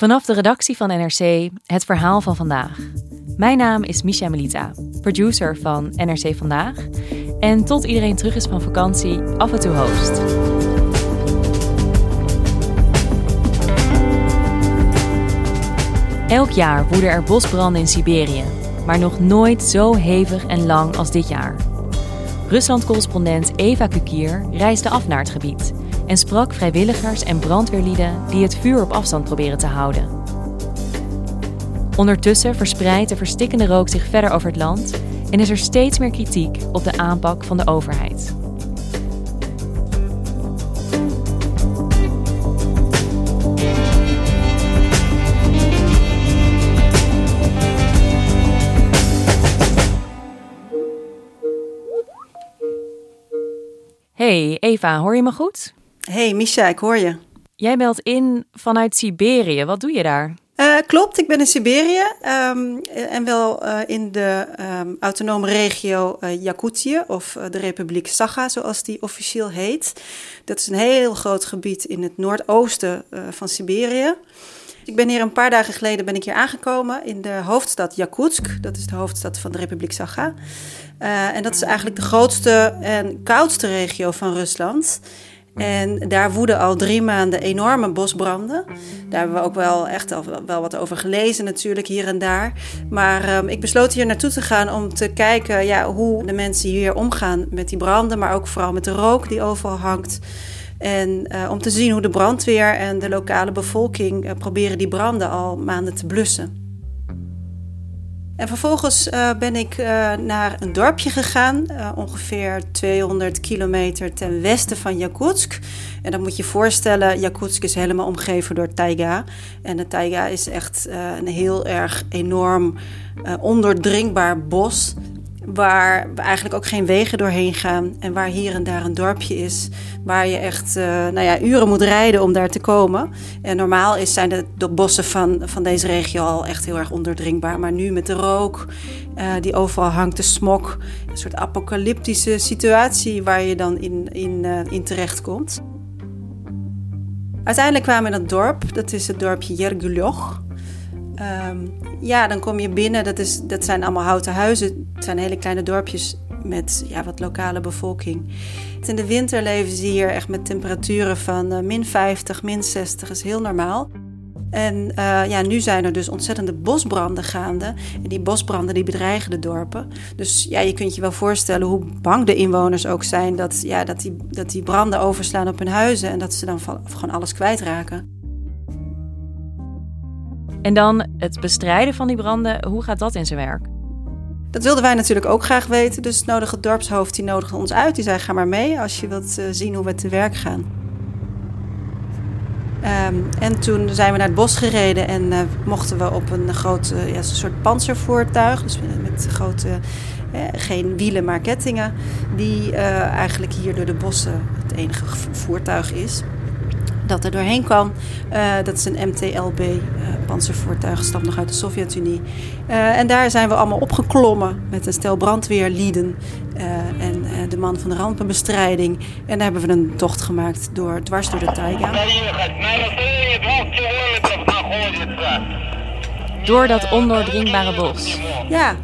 Vanaf de redactie van NRC het verhaal van vandaag. Mijn naam is Misha Melita, producer van NRC Vandaag. En tot iedereen terug is van vakantie, af en toe host. Elk jaar woeden er bosbranden in Siberië, maar nog nooit zo hevig en lang als dit jaar. Rusland-correspondent Eva Kukier reisde af naar het gebied en sprak vrijwilligers en brandweerlieden die het vuur op afstand proberen te houden. Ondertussen verspreidt de verstikkende rook zich verder over het land en is er steeds meer kritiek op de aanpak van de overheid. Hey Eva, hoor je me goed? Hey Misha, ik hoor je. Jij meldt in vanuit Siberië. Wat doe je daar? Uh, klopt, ik ben in Siberië um, en wel uh, in de um, autonome regio uh, Yakutië of de Republiek Sakha, zoals die officieel heet. Dat is een heel groot gebied in het noordoosten van Siberië. Ik ben hier een paar dagen geleden ben ik hier aangekomen in de hoofdstad Yakutsk. Dat is de hoofdstad van de Republiek Sakha. en dat is eigenlijk de grootste en koudste regio van Rusland. En daar woeden al drie maanden enorme bosbranden. Daar hebben we ook wel echt al wel wat over gelezen, natuurlijk, hier en daar. Maar um, ik besloot hier naartoe te gaan om te kijken ja, hoe de mensen hier omgaan met die branden, maar ook vooral met de rook die overal hangt. En uh, om te zien hoe de brandweer en de lokale bevolking uh, proberen die branden al maanden te blussen. En vervolgens uh, ben ik uh, naar een dorpje gegaan, uh, ongeveer 200 kilometer ten westen van Yakutsk. En dan moet je voorstellen, Yakutsk is helemaal omgeven door taiga. En de taiga is echt een heel erg enorm onderdringbaar bos waar eigenlijk ook geen wegen doorheen gaan en waar hier en daar een dorpje is waar je echt uh, nou ja, uren moet rijden om daar te komen. En normaal is, zijn de, bossen van, van deze regio al echt heel erg onderdringbaar, maar nu met de rook uh, die overal hangt, de smok, een soort apocalyptische situatie waar je dan in, in, uh, in terecht komt. Uiteindelijk kwamen we in dat dorp, dat is het dorpje Yergulyoch. Um, ja, dan kom je binnen. Dat, is, dat zijn allemaal houten huizen. Het zijn hele kleine dorpjes met ja, wat lokale bevolking. In de winter leven ze hier echt met temperaturen van uh, min 50, min 60. Dat is heel normaal. En uh, ja, nu zijn er dus ontzettende bosbranden gaande. En die bosbranden die bedreigen de dorpen. Dus ja, je kunt je wel voorstellen hoe bang de inwoners ook zijn... dat, ja, dat, die, dat die branden overslaan op hun huizen... en dat ze dan gewoon alles kwijtraken. En dan het bestrijden van die branden, hoe gaat dat in zijn werk? Dat wilden wij natuurlijk ook graag weten. Dus het dorpshoofd die nodigde ons uit. Die zei: Ga maar mee als je wilt uh, zien hoe we te werk gaan. Um, en toen zijn we naar het bos gereden en uh, mochten we op een groot uh, ja, soort panzervoertuig, dus met grote, geen wielen maar kettingen, die eigenlijk hier door de bossen het enige voertuig is dat er doorheen kan. Uh, dat is een MTLB, uh, panzervoertuig, stamt nog uit de Sovjet-Unie. Uh, en daar zijn we allemaal opgeklommen met een stel brandweerlieden en de man van de rampenbestrijding. En daar hebben we een tocht gemaakt door, dwars door de taiga. Door dat ondoordringbare bos. Ja.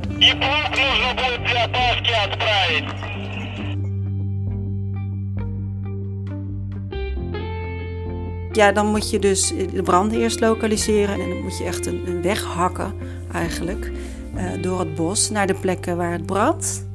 Ja, dan moet je dus de branden eerst lokaliseren en dan moet je echt een, een weg hakken eigenlijk uh, door het bos naar de plekken waar het brandt.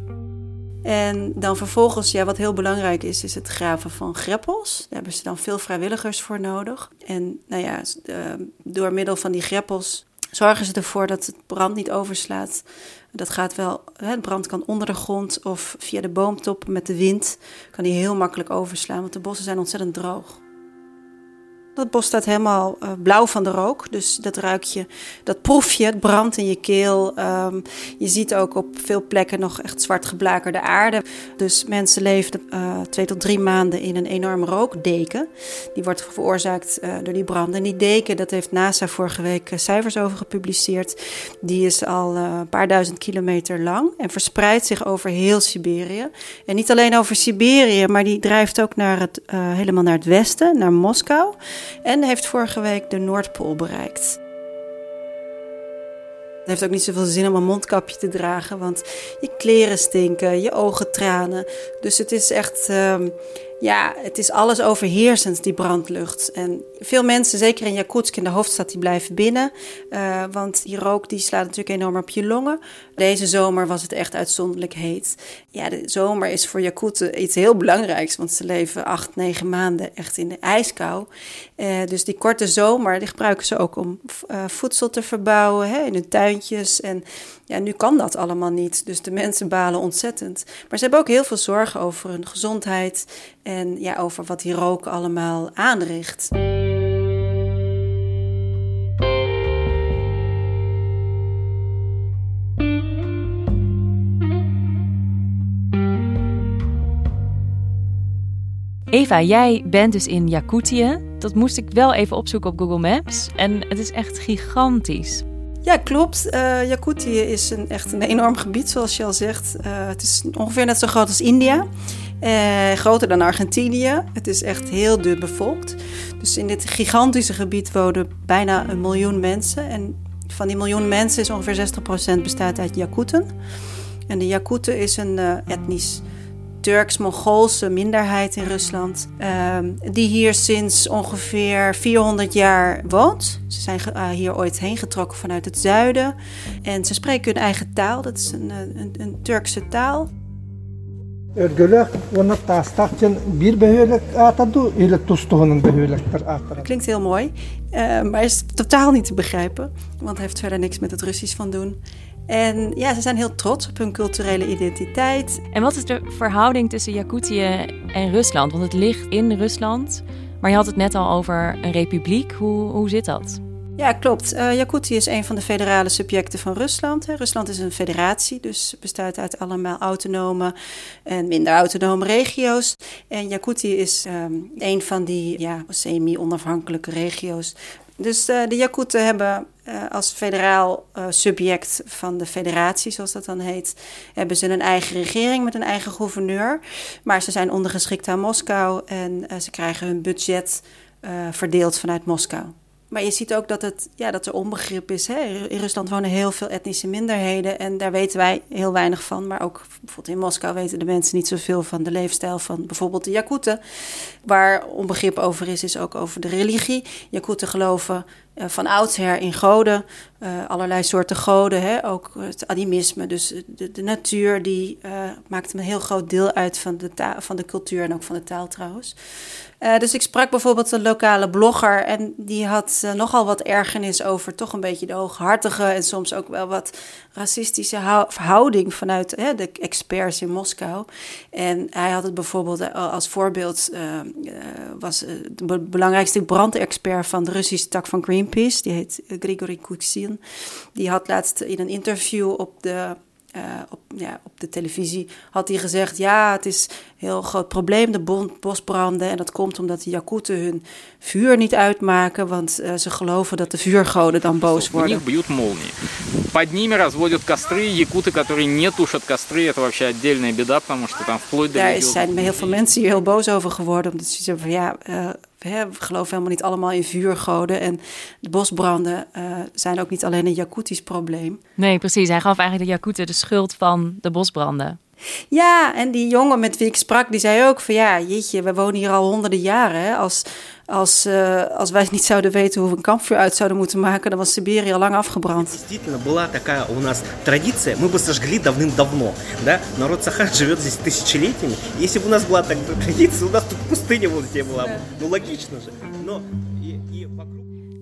En dan vervolgens, ja, wat heel belangrijk is, is het graven van greppels. Daar hebben ze dan veel vrijwilligers voor nodig. En nou ja, uh, door middel van die greppels zorgen ze ervoor dat het brand niet overslaat. Dat gaat wel, het brand kan onder de grond of via de boomtop met de wind kan die heel makkelijk overslaan, want de bossen zijn ontzettend droog. Dat bos staat helemaal uh, blauw van de rook. Dus dat ruik je, dat proef je, het brandt in je keel. Um, je ziet ook op veel plekken nog echt zwart geblakerde aarde. Dus mensen leefden uh, twee tot drie maanden in een enorme rookdeken. Die wordt veroorzaakt uh, door die branden. En die deken, dat heeft NASA vorige week cijfers over gepubliceerd. Die is al een paar duizend kilometer lang en verspreidt zich over heel Siberië. En niet alleen over Siberië, maar die drijft ook naar het, helemaal naar het westen, naar Moskou. En heeft vorige week de Noordpool bereikt. Het heeft ook niet zoveel zin om een mondkapje te dragen, want je kleren stinken, je ogen tranen. Dus het is echt, uh, ja, het is alles overheersend, die brandlucht. En veel mensen, zeker in Jakutsk, in de hoofdstad, die blijven binnen. Uh, want die rook die slaat natuurlijk enorm op je longen. Deze zomer was het echt uitzonderlijk heet. Ja, de zomer is voor Jakuten iets heel belangrijks, want ze leven acht, negen maanden echt in de ijskou. Uh, dus die korte zomer, die gebruiken ze ook om uh, voedsel te verbouwen hè, in hun tuintjes. En ja, nu kan dat allemaal niet, dus de mensen balen ontzettend. Maar ze hebben ook heel veel zorgen over hun gezondheid en ja, over wat die rook allemaal aanricht. Eva, jij bent dus in Jakutië. Dat moest ik wel even opzoeken op Google Maps. En het is echt gigantisch. Ja, klopt. Uh, Jakutië is een, echt een enorm gebied, zoals je al zegt. Uh, het is ongeveer net zo groot als India. Uh, groter dan Argentinië. Het is echt heel dun bevolkt. Dus in dit gigantische gebied wonen bijna een miljoen mensen. En van die miljoen mensen is ongeveer 60% bestaat uit Jakuten. En de Jakuten is een etnisch Turks-Mongoolse minderheid in Rusland, ehm, die hier sinds ongeveer 400 jaar woont. Ze zijn uh, hier ooit heen getrokken vanuit het zuiden en ze spreken hun eigen taal, dat is een, een, een Turkse taal. Klinkt heel mooi, uh, maar is totaal niet te begrijpen, want hij heeft verder niks met het Russisch van doen. En ja, ze zijn heel trots op hun culturele identiteit. En wat is de verhouding tussen Jakutië en Rusland? Want het ligt in Rusland, maar je had het net al over een republiek. Hoe, hoe zit dat? Ja, klopt. Uh, is een van de federale subjecten van Rusland. Hè. Rusland is een federatie, dus bestaat uit allemaal autonome en minder autonome regio's. En Jakutië is um, een van die ja, semi-onafhankelijke regio's dus uh, de Jakuten hebben uh, als federaal subject van de federatie, zoals dat dan heet, hebben ze een eigen regering met een eigen gouverneur. Maar ze zijn ondergeschikt aan Moskou en ze krijgen hun budget verdeeld vanuit Moskou. Maar je ziet ook dat, het, ja, dat er onbegrip is. Hè? In Rusland wonen heel veel etnische minderheden en daar weten wij heel weinig van. Maar ook bijvoorbeeld in Moskou weten de mensen niet zoveel van de leefstijl van bijvoorbeeld de Jakuten. Waar onbegrip over is, is ook over de religie. Jakuten geloven van oudsher in goden, uh, allerlei soorten goden, hè? ook het animisme. Dus de, natuur die uh, maakt een heel groot deel uit van de, van de cultuur en ook van de taal trouwens. Dus ik sprak bijvoorbeeld een lokale blogger en die had nogal wat ergernis over toch een beetje de hooghartige en soms ook wel wat racistische verhouding vanuit hè, de experts in Moskou. En hij had het bijvoorbeeld als voorbeeld, was de belangrijkste brandexpert van de Russische tak van Greenpeace, die heet Grigory Kuksin. Die had laatst in een interview op de uh, op, ja, op de televisie had hij gezegd: ja, het is een heel groot probleem, de bosbranden. En dat komt omdat de Jakuten hun vuur niet uitmaken, want uh, ze geloven dat de vuurgoden dan boos worden. них бьют молнии. Под ними разводят костры. Якуты, которые не тушат костры, это вообще отдельная беда, потому что там вплоть до... Daar zijn heel veel mensen hier heel boos over geworden, omdat ze zeggen van ja... Uh, we geloven helemaal niet allemaal in vuurgoden. En de bosbranden uh, zijn ook niet alleen een Jakutisch probleem. Nee, precies. Hij gaf eigenlijk de Jakuten de schuld van de bosbranden. Ja, en die jongen met wie ik sprak, die zei ook van ja, jeetje, we wonen hier al honderden jaren. Hè. Als, als, uh, als wij niet zouden weten hoe we een kampvuur uit zouden moeten maken, dan was Siberië al lang afgebrand. Действительно, была такая у нас традиция, мы бы сожгли давным-давно, да? Народ Сахар живет здесь тысячелетиями. Если бы у нас была такая традиция, у нас тут пустыня вот здесь была бы. Ну, логично же. Но и, и вокруг...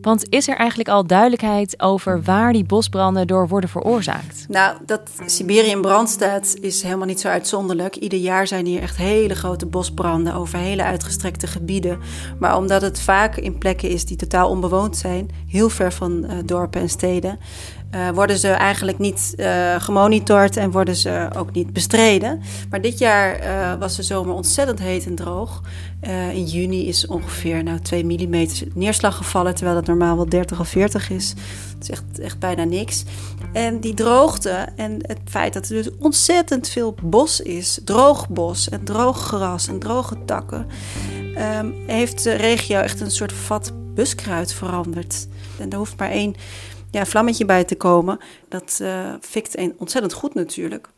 want is er eigenlijk al duidelijkheid over waar die bosbranden door worden veroorzaakt? Nou, dat Siberië in brand staat is helemaal niet zo uitzonderlijk. Ieder jaar zijn hier echt hele grote bosbranden over hele uitgestrekte gebieden. Maar omdat het vaak in plekken is die totaal onbewoond zijn, heel ver van uh, dorpen en steden, uh, worden ze eigenlijk niet uh, gemonitord en worden ze ook niet bestreden. Maar dit jaar uh, was de zomer ontzettend heet en droog. in juni is ongeveer nou, 2 mm neerslag gevallen, terwijl dat normaal wel 30 of 40 is. Het is echt, echt bijna niks. En die droogte en het feit dat er dus ontzettend veel bos is, droog bos en droog gras en droge takken, um, heeft de regio echt een soort vat buskruid veranderd. En daar hoeft maar één ja, vlammetje bij te komen. Dat uh, fikt een, ontzettend goed natuurlijk.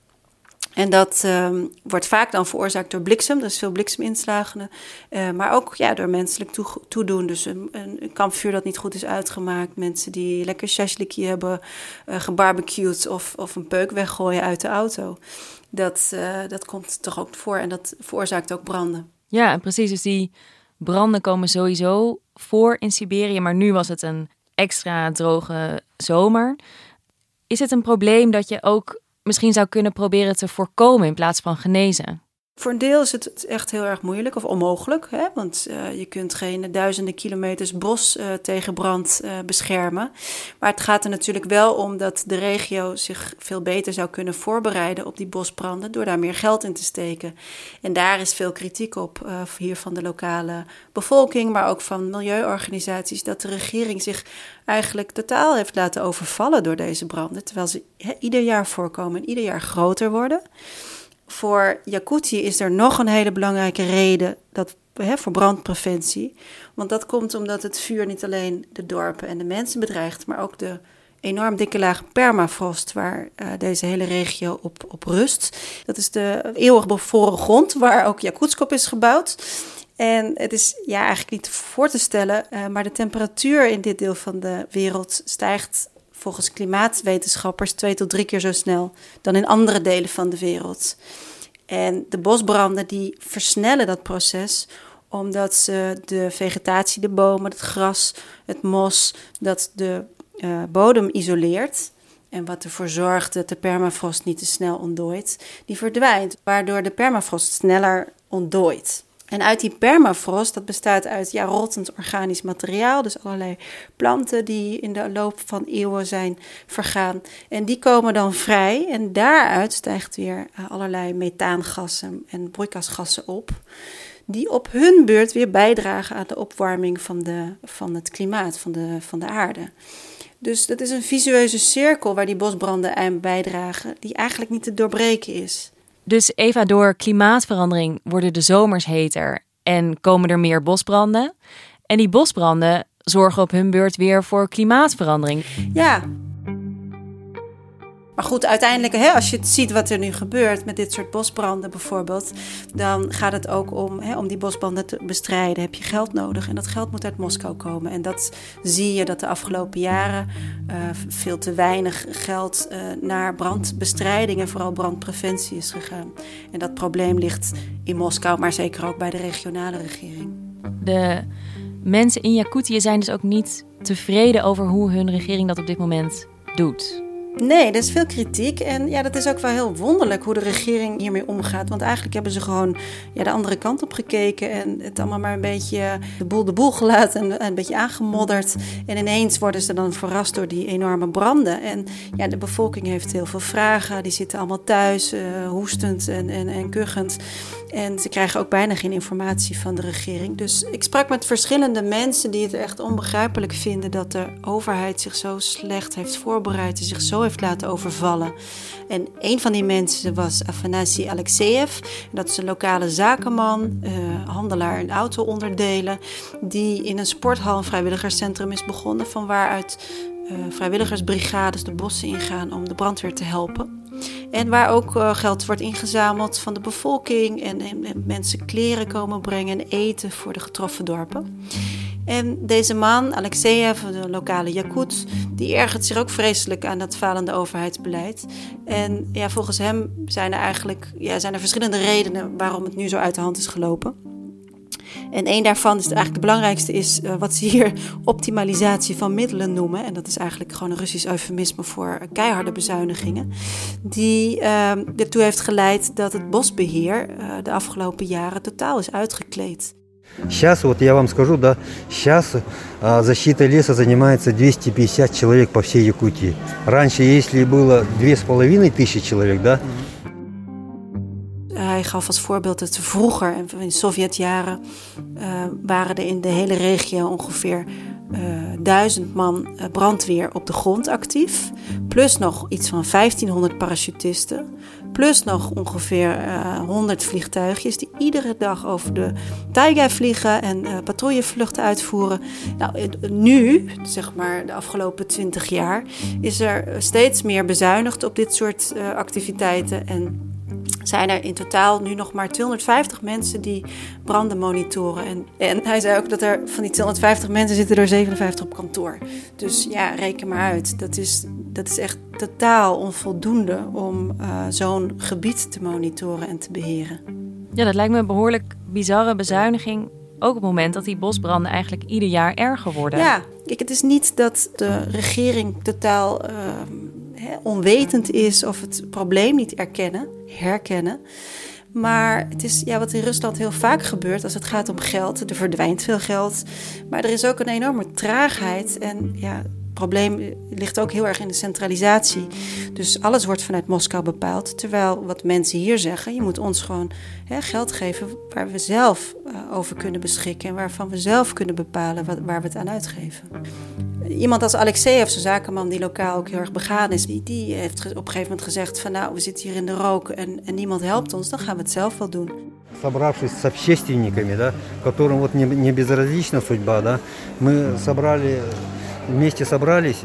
En dat um, wordt vaak dan veroorzaakt door bliksem, dus veel blikseminslagen. Uh, maar ook ja, door menselijk toe, toedoen. Dus een, een, kampvuur dat niet goed is uitgemaakt. Mensen die lekker shashliki hebben uh, gebarbecued of, of een peuk weggooien uit de auto. Dat, dat komt toch ook voor en dat veroorzaakt ook branden. Ja, precies. Dus die branden komen sowieso voor in Siberië. Maar nu was het een extra droge zomer. Is het een probleem dat je ook misschien zou kunnen proberen te voorkomen in plaats van genezen? Voor een deel is het echt heel erg moeilijk of onmogelijk. Hè? Want uh, je kunt geen duizenden kilometers bos uh, tegen brand uh, beschermen. Maar het gaat er natuurlijk wel om dat de regio zich veel beter zou kunnen voorbereiden op die bosbranden. door daar meer geld in te steken. En daar is veel kritiek op, hier van de lokale bevolking, maar ook van milieuorganisaties. dat de regering zich eigenlijk totaal heeft laten overvallen door deze branden. Terwijl ze ieder jaar voorkomen en ieder jaar groter worden voor Jakutië is er nog een hele belangrijke reden dat, hè, voor brandpreventie. Want dat komt omdat het vuur niet alleen de dorpen en de mensen bedreigt, maar ook de enorm dikke laag permafrost waar uh, deze hele regio op, op rust. Dat is de eeuwig bevroren grond waar ook Jakutsk op is gebouwd. En het is ja, eigenlijk niet voor te stellen, uh, maar de temperatuur in dit deel van de wereld stijgt volgens klimaatwetenschappers twee tot drie keer zo snel dan in andere delen van de wereld. En de bosbranden die versnellen dat proces omdat ze de vegetatie, de bomen, het gras, het mos, dat de uh, bodem isoleert. En wat ervoor zorgt dat de permafrost niet te snel ontdooit, die verdwijnt. Waardoor de permafrost sneller ontdooit. En uit die permafrost, dat bestaat uit ja, rottend organisch materiaal, dus allerlei planten die in de loop van eeuwen zijn vergaan. En die komen dan vrij en daaruit stijgt weer eh, allerlei methaangassen en broeikasgassen op, die op hun beurt weer bijdragen aan de opwarming van, de, van het klimaat, van de, van de aarde. Dus dat is een visueuze cirkel waar die bosbranden aan bijdragen, die eigenlijk niet te doorbreken is. Dus Eva, door klimaatverandering worden de zomers heter en komen er meer bosbranden. En die bosbranden zorgen op hun beurt weer voor klimaatverandering. Ja, maar goed, uiteindelijk, hè, als je ziet wat er nu gebeurt met dit soort bosbranden bijvoorbeeld, dan gaat het ook om, hè, om die bosbranden te bestrijden. Heb je geld nodig en dat geld moet uit Moskou komen. En dat zie je dat de afgelopen jaren uh, veel te weinig geld uh, naar brandbestrijding en vooral brandpreventie is gegaan. En dat probleem ligt in Moskou, maar zeker ook bij de regionale regering. De mensen in Jakutië zijn dus ook niet tevreden over hoe hun regering dat op dit moment doet. Nee, er is veel kritiek. En ja, dat is ook wel heel wonderlijk hoe de regering hiermee omgaat. Want eigenlijk hebben ze gewoon ja, de andere kant op gekeken. En het allemaal maar een beetje de boel de boel gelaten en een beetje aangemodderd. En ineens worden ze dan verrast door die enorme branden. En ja, de bevolking heeft heel veel vragen. Die zitten allemaal thuis, uh, hoestend en, en, en kuchend. En ze krijgen ook bijna geen informatie van de regering. Dus ik sprak met verschillende mensen die het echt onbegrijpelijk vinden dat de overheid zich zo slecht heeft voorbereid en zich zo heeft laten overvallen. En een van die mensen was Afanasi Alexeyev. Dat is een lokale zakenman, uh, handelaar in auto-onderdelen, die in een sporthal, een vrijwilligerscentrum is begonnen, van waaruit uh, vrijwilligersbrigades de bossen ingaan om de brandweer te helpen. En waar ook uh, geld wordt ingezameld van de bevolking en, en, mensen kleren komen brengen en eten voor de getroffen dorpen. En deze man, Alexeyev, de lokale Jakut, die ergert zich ook vreselijk aan dat falende overheidsbeleid. En ja, volgens hem zijn er eigenlijk ja, zijn er verschillende redenen waarom het nu zo uit de hand is gelopen. En een daarvan is eigenlijk de belangrijkste is uh, wat ze hier optimalisatie van middelen noemen. En dat is eigenlijk gewoon een Russisch eufemisme voor keiharde bezuinigingen. Die uh, ertoe heeft geleid dat het bosbeheer uh, de afgelopen jaren totaal is uitgekleed. Сейчас, вот я вам скажу, да, сейчас а, защитой леса занимается 250 человек по всей Якутии. Раньше, если было 2500 человек, да, hij gaf als voorbeeld dat vroeger, in Sovjetjaren, uh, waren er in de hele regio ongeveer duizend man uh, brandweer op de grond actief. Plus nog iets van 1500 parachutisten. Plus nog ongeveer 100 vliegtuigjes die iedere dag over de taiga vliegen en patrouillevluchten uitvoeren. Nou, nu, zeg maar de afgelopen 20 jaar, is er steeds meer bezuinigd op dit soort activiteiten. En zijn er in totaal nu nog maar 250 mensen die branden monitoren. En, en hij zei ook dat er van die 250 mensen zitten er 57 op kantoor. Dus ja, reken maar uit. Dat is, dat is echt totaal onvoldoende om uh, zo'n gebied te monitoren en te beheren. Ja, dat lijkt me een behoorlijk bizarre bezuiniging. Ook op het moment dat die bosbranden eigenlijk ieder jaar erger worden. Ja, kijk, het is niet dat de regering totaal uh, onwetend is of het probleem niet erkennen, herkennen. Maar het is ja, wat in Rusland heel vaak gebeurt als het gaat om geld. Er verdwijnt veel geld. Maar er is ook een enorme traagheid. En ja, probleem ligt ook heel erg in de centralisatie. Dus alles wordt vanuit Moskou bepaald. Terwijl wat mensen hier zeggen, je moet ons gewoon hè, geld geven waar we zelf uh, over kunnen beschikken. En waarvan we zelf kunnen bepalen wat, waar we het aan uitgeven. Iemand als Alexeyev, zo'n zakenman die lokaal ook heel erg begaan is, die, die heeft op een gegeven moment gezegd van nou, we zitten hier in de rook en, en niemand helpt ons, dan gaan we het zelf wel doen. Собравшись с общественниками, да, которым вот не, не безразлична судьба, да, мы собрали, вместе собрались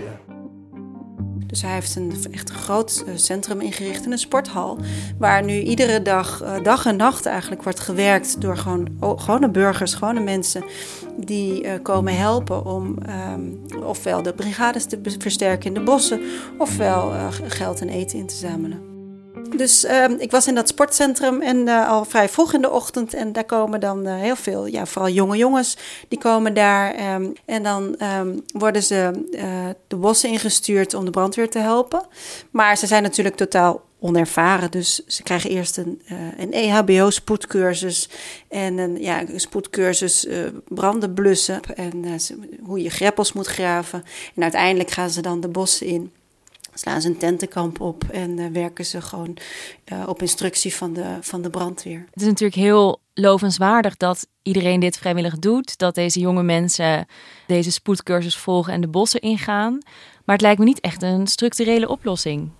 dus hij heeft een echt een groot eh, centrum ingericht in een sporthal. Waar nu iedere dag, eh, dag en nacht eigenlijk wordt gewerkt door gewoon, gewone burgers, gewone mensen. Die uh, komen helpen om um, ofwel de brigades te versterken in de bossen, ofwel uh, geld en eten in te zamelen. Dus uh, ik was in dat sportcentrum en uh, al vrij vroeg in de ochtend. En daar komen dan uh, heel veel, ja, vooral jonge jongens, die komen daar. Um, en dan um, worden ze uh, de bossen ingestuurd om de brandweer te helpen. Maar ze zijn natuurlijk totaal onervaren. Dus ze krijgen eerst een, een EHBO-spoedcursus en een, ja, spoedcursus branden blussen. En hoe je greppels moet graven. En uiteindelijk gaan ze dan de bossen in slaan ze een tentenkamp op en uh, werken ze gewoon uh, op instructie van de, van de brandweer. Het is natuurlijk heel lovenswaardig dat iedereen dit vrijwillig doet. Dat deze jonge mensen deze spoedcursus volgen en de bossen ingaan. Maar het lijkt me niet echt een structurele oplossing.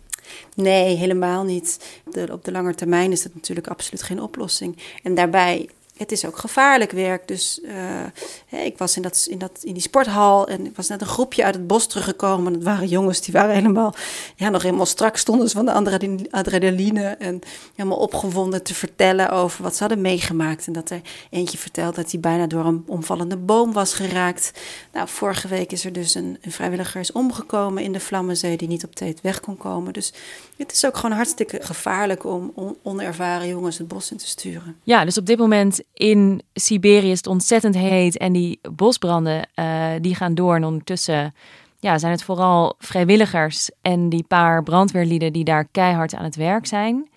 Nee, helemaal niet. De, op de lange termijn is dat natuurlijk absoluut geen oplossing. En daarbij het is ook gevaarlijk werk. Dus uh, ik was in, dat, in, dat, in die sporthal en ik was net een groepje uit het bos teruggekomen. Dat waren jongens die waren helemaal, ja, nog helemaal strak stonden ze van de adrenaline. En helemaal opgewonden te vertellen over wat ze hadden meegemaakt. En dat er eentje vertelde dat hij bijna door een omvallende boom was geraakt. Nou, vorige week is er dus een, een vrijwilliger is omgekomen in de Vlammenzee die niet op tijd weg kon komen. Dus het is ook gewoon hartstikke gevaarlijk om on, onervaren jongens het bos in te sturen. Ja, dus op dit moment in Siberië is het ontzettend heet en die bosbranden uh, die gaan door. En ondertussen ja, zijn het vooral vrijwilligers en die paar brandweerlieden die daar keihard aan het werk zijn.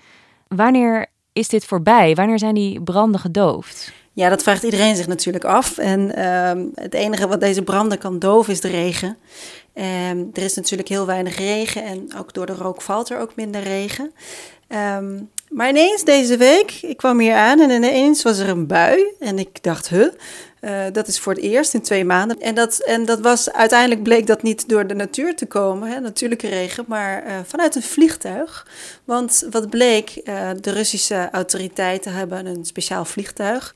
Wanneer is dit voorbij? Wanneer zijn die branden gedoofd? Ja, dat vraagt iedereen zich natuurlijk af. En uh, het enige wat deze branden kan doven is de regen. Um, er is natuurlijk heel weinig regen en ook door de rook valt er ook minder regen. Um, maar ineens deze week, ik kwam hier aan en ineens was er een bui. En ik dacht, huh, uh, dat is voor het eerst in twee maanden. En dat, en dat was, uiteindelijk bleek dat niet door de natuur te komen, hè, natuurlijke regen, maar uh, vanuit een vliegtuig. Want wat bleek, uh, de Russische autoriteiten hebben een speciaal vliegtuig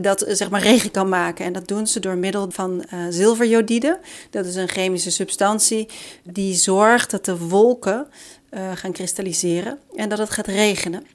dat zeg maar regen kan maken. En dat doen ze door middel van zilverjodide. Dat is een chemische substantie die zorgt dat de wolken gaan kristalliseren en dat het gaat regenen.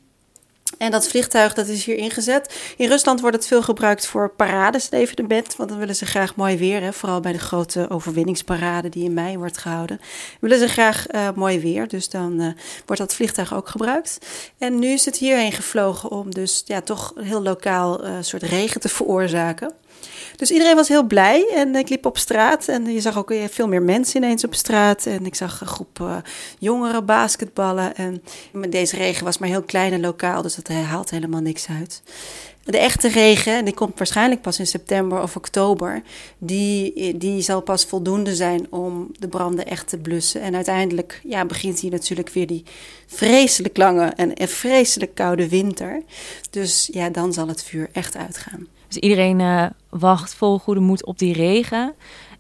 En dat vliegtuig dat is hier ingezet. In Rusland wordt het veel gebruikt voor parades, evenement. Want dan willen ze graag mooi weer. Hè? Vooral bij de grote overwinningsparade die in mei wordt gehouden. Willen ze graag uh, mooi weer. Dus dan uh, wordt dat vliegtuig ook gebruikt. En nu is het hierheen gevlogen om dus ja, toch heel lokaal soort regen te veroorzaken. Dus iedereen was heel blij en ik liep op straat en je zag ook veel meer mensen ineens op straat. En ik zag een groep uh, jongeren basketballen. En deze regen was maar heel klein en lokaal, dus dat haalt helemaal niks uit. De echte regen, en die komt waarschijnlijk pas in september of oktober, die, die zal pas voldoende zijn om de branden echt te blussen. En uiteindelijk ja, begint hier natuurlijk weer die vreselijk lange en vreselijk koude winter. Dus ja, dan zal het vuur echt uitgaan. Dus iedereen uh, wacht vol goede moed op die regen.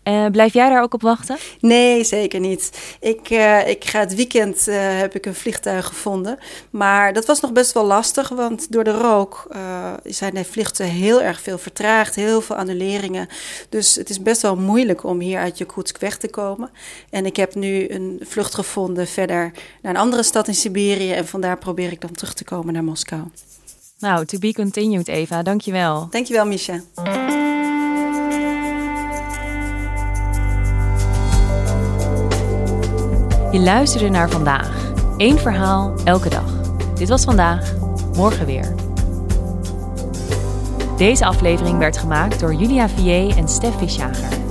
Uh, blijf jij daar ook op wachten? Nee, zeker niet. Ik, uh, ik ga het weekend heb ik een vliegtuig gevonden. Maar dat was nog best wel lastig, want door de rook zijn de vluchten heel erg veel vertraagd, heel veel annuleringen. Dus het is best wel moeilijk om hier uit Jakutsk weg te komen. En ik heb nu een vlucht gevonden verder naar een andere stad in Siberië. En vandaar probeer ik dan terug te komen naar Moskou. Nou, to be continued, Eva. Dankjewel. Dankjewel, Misha. Je luisterde naar vandaag. Eén verhaal elke dag. Dit was vandaag, morgen weer. Deze aflevering werd gemaakt door Julia Vier en Stef Visjager.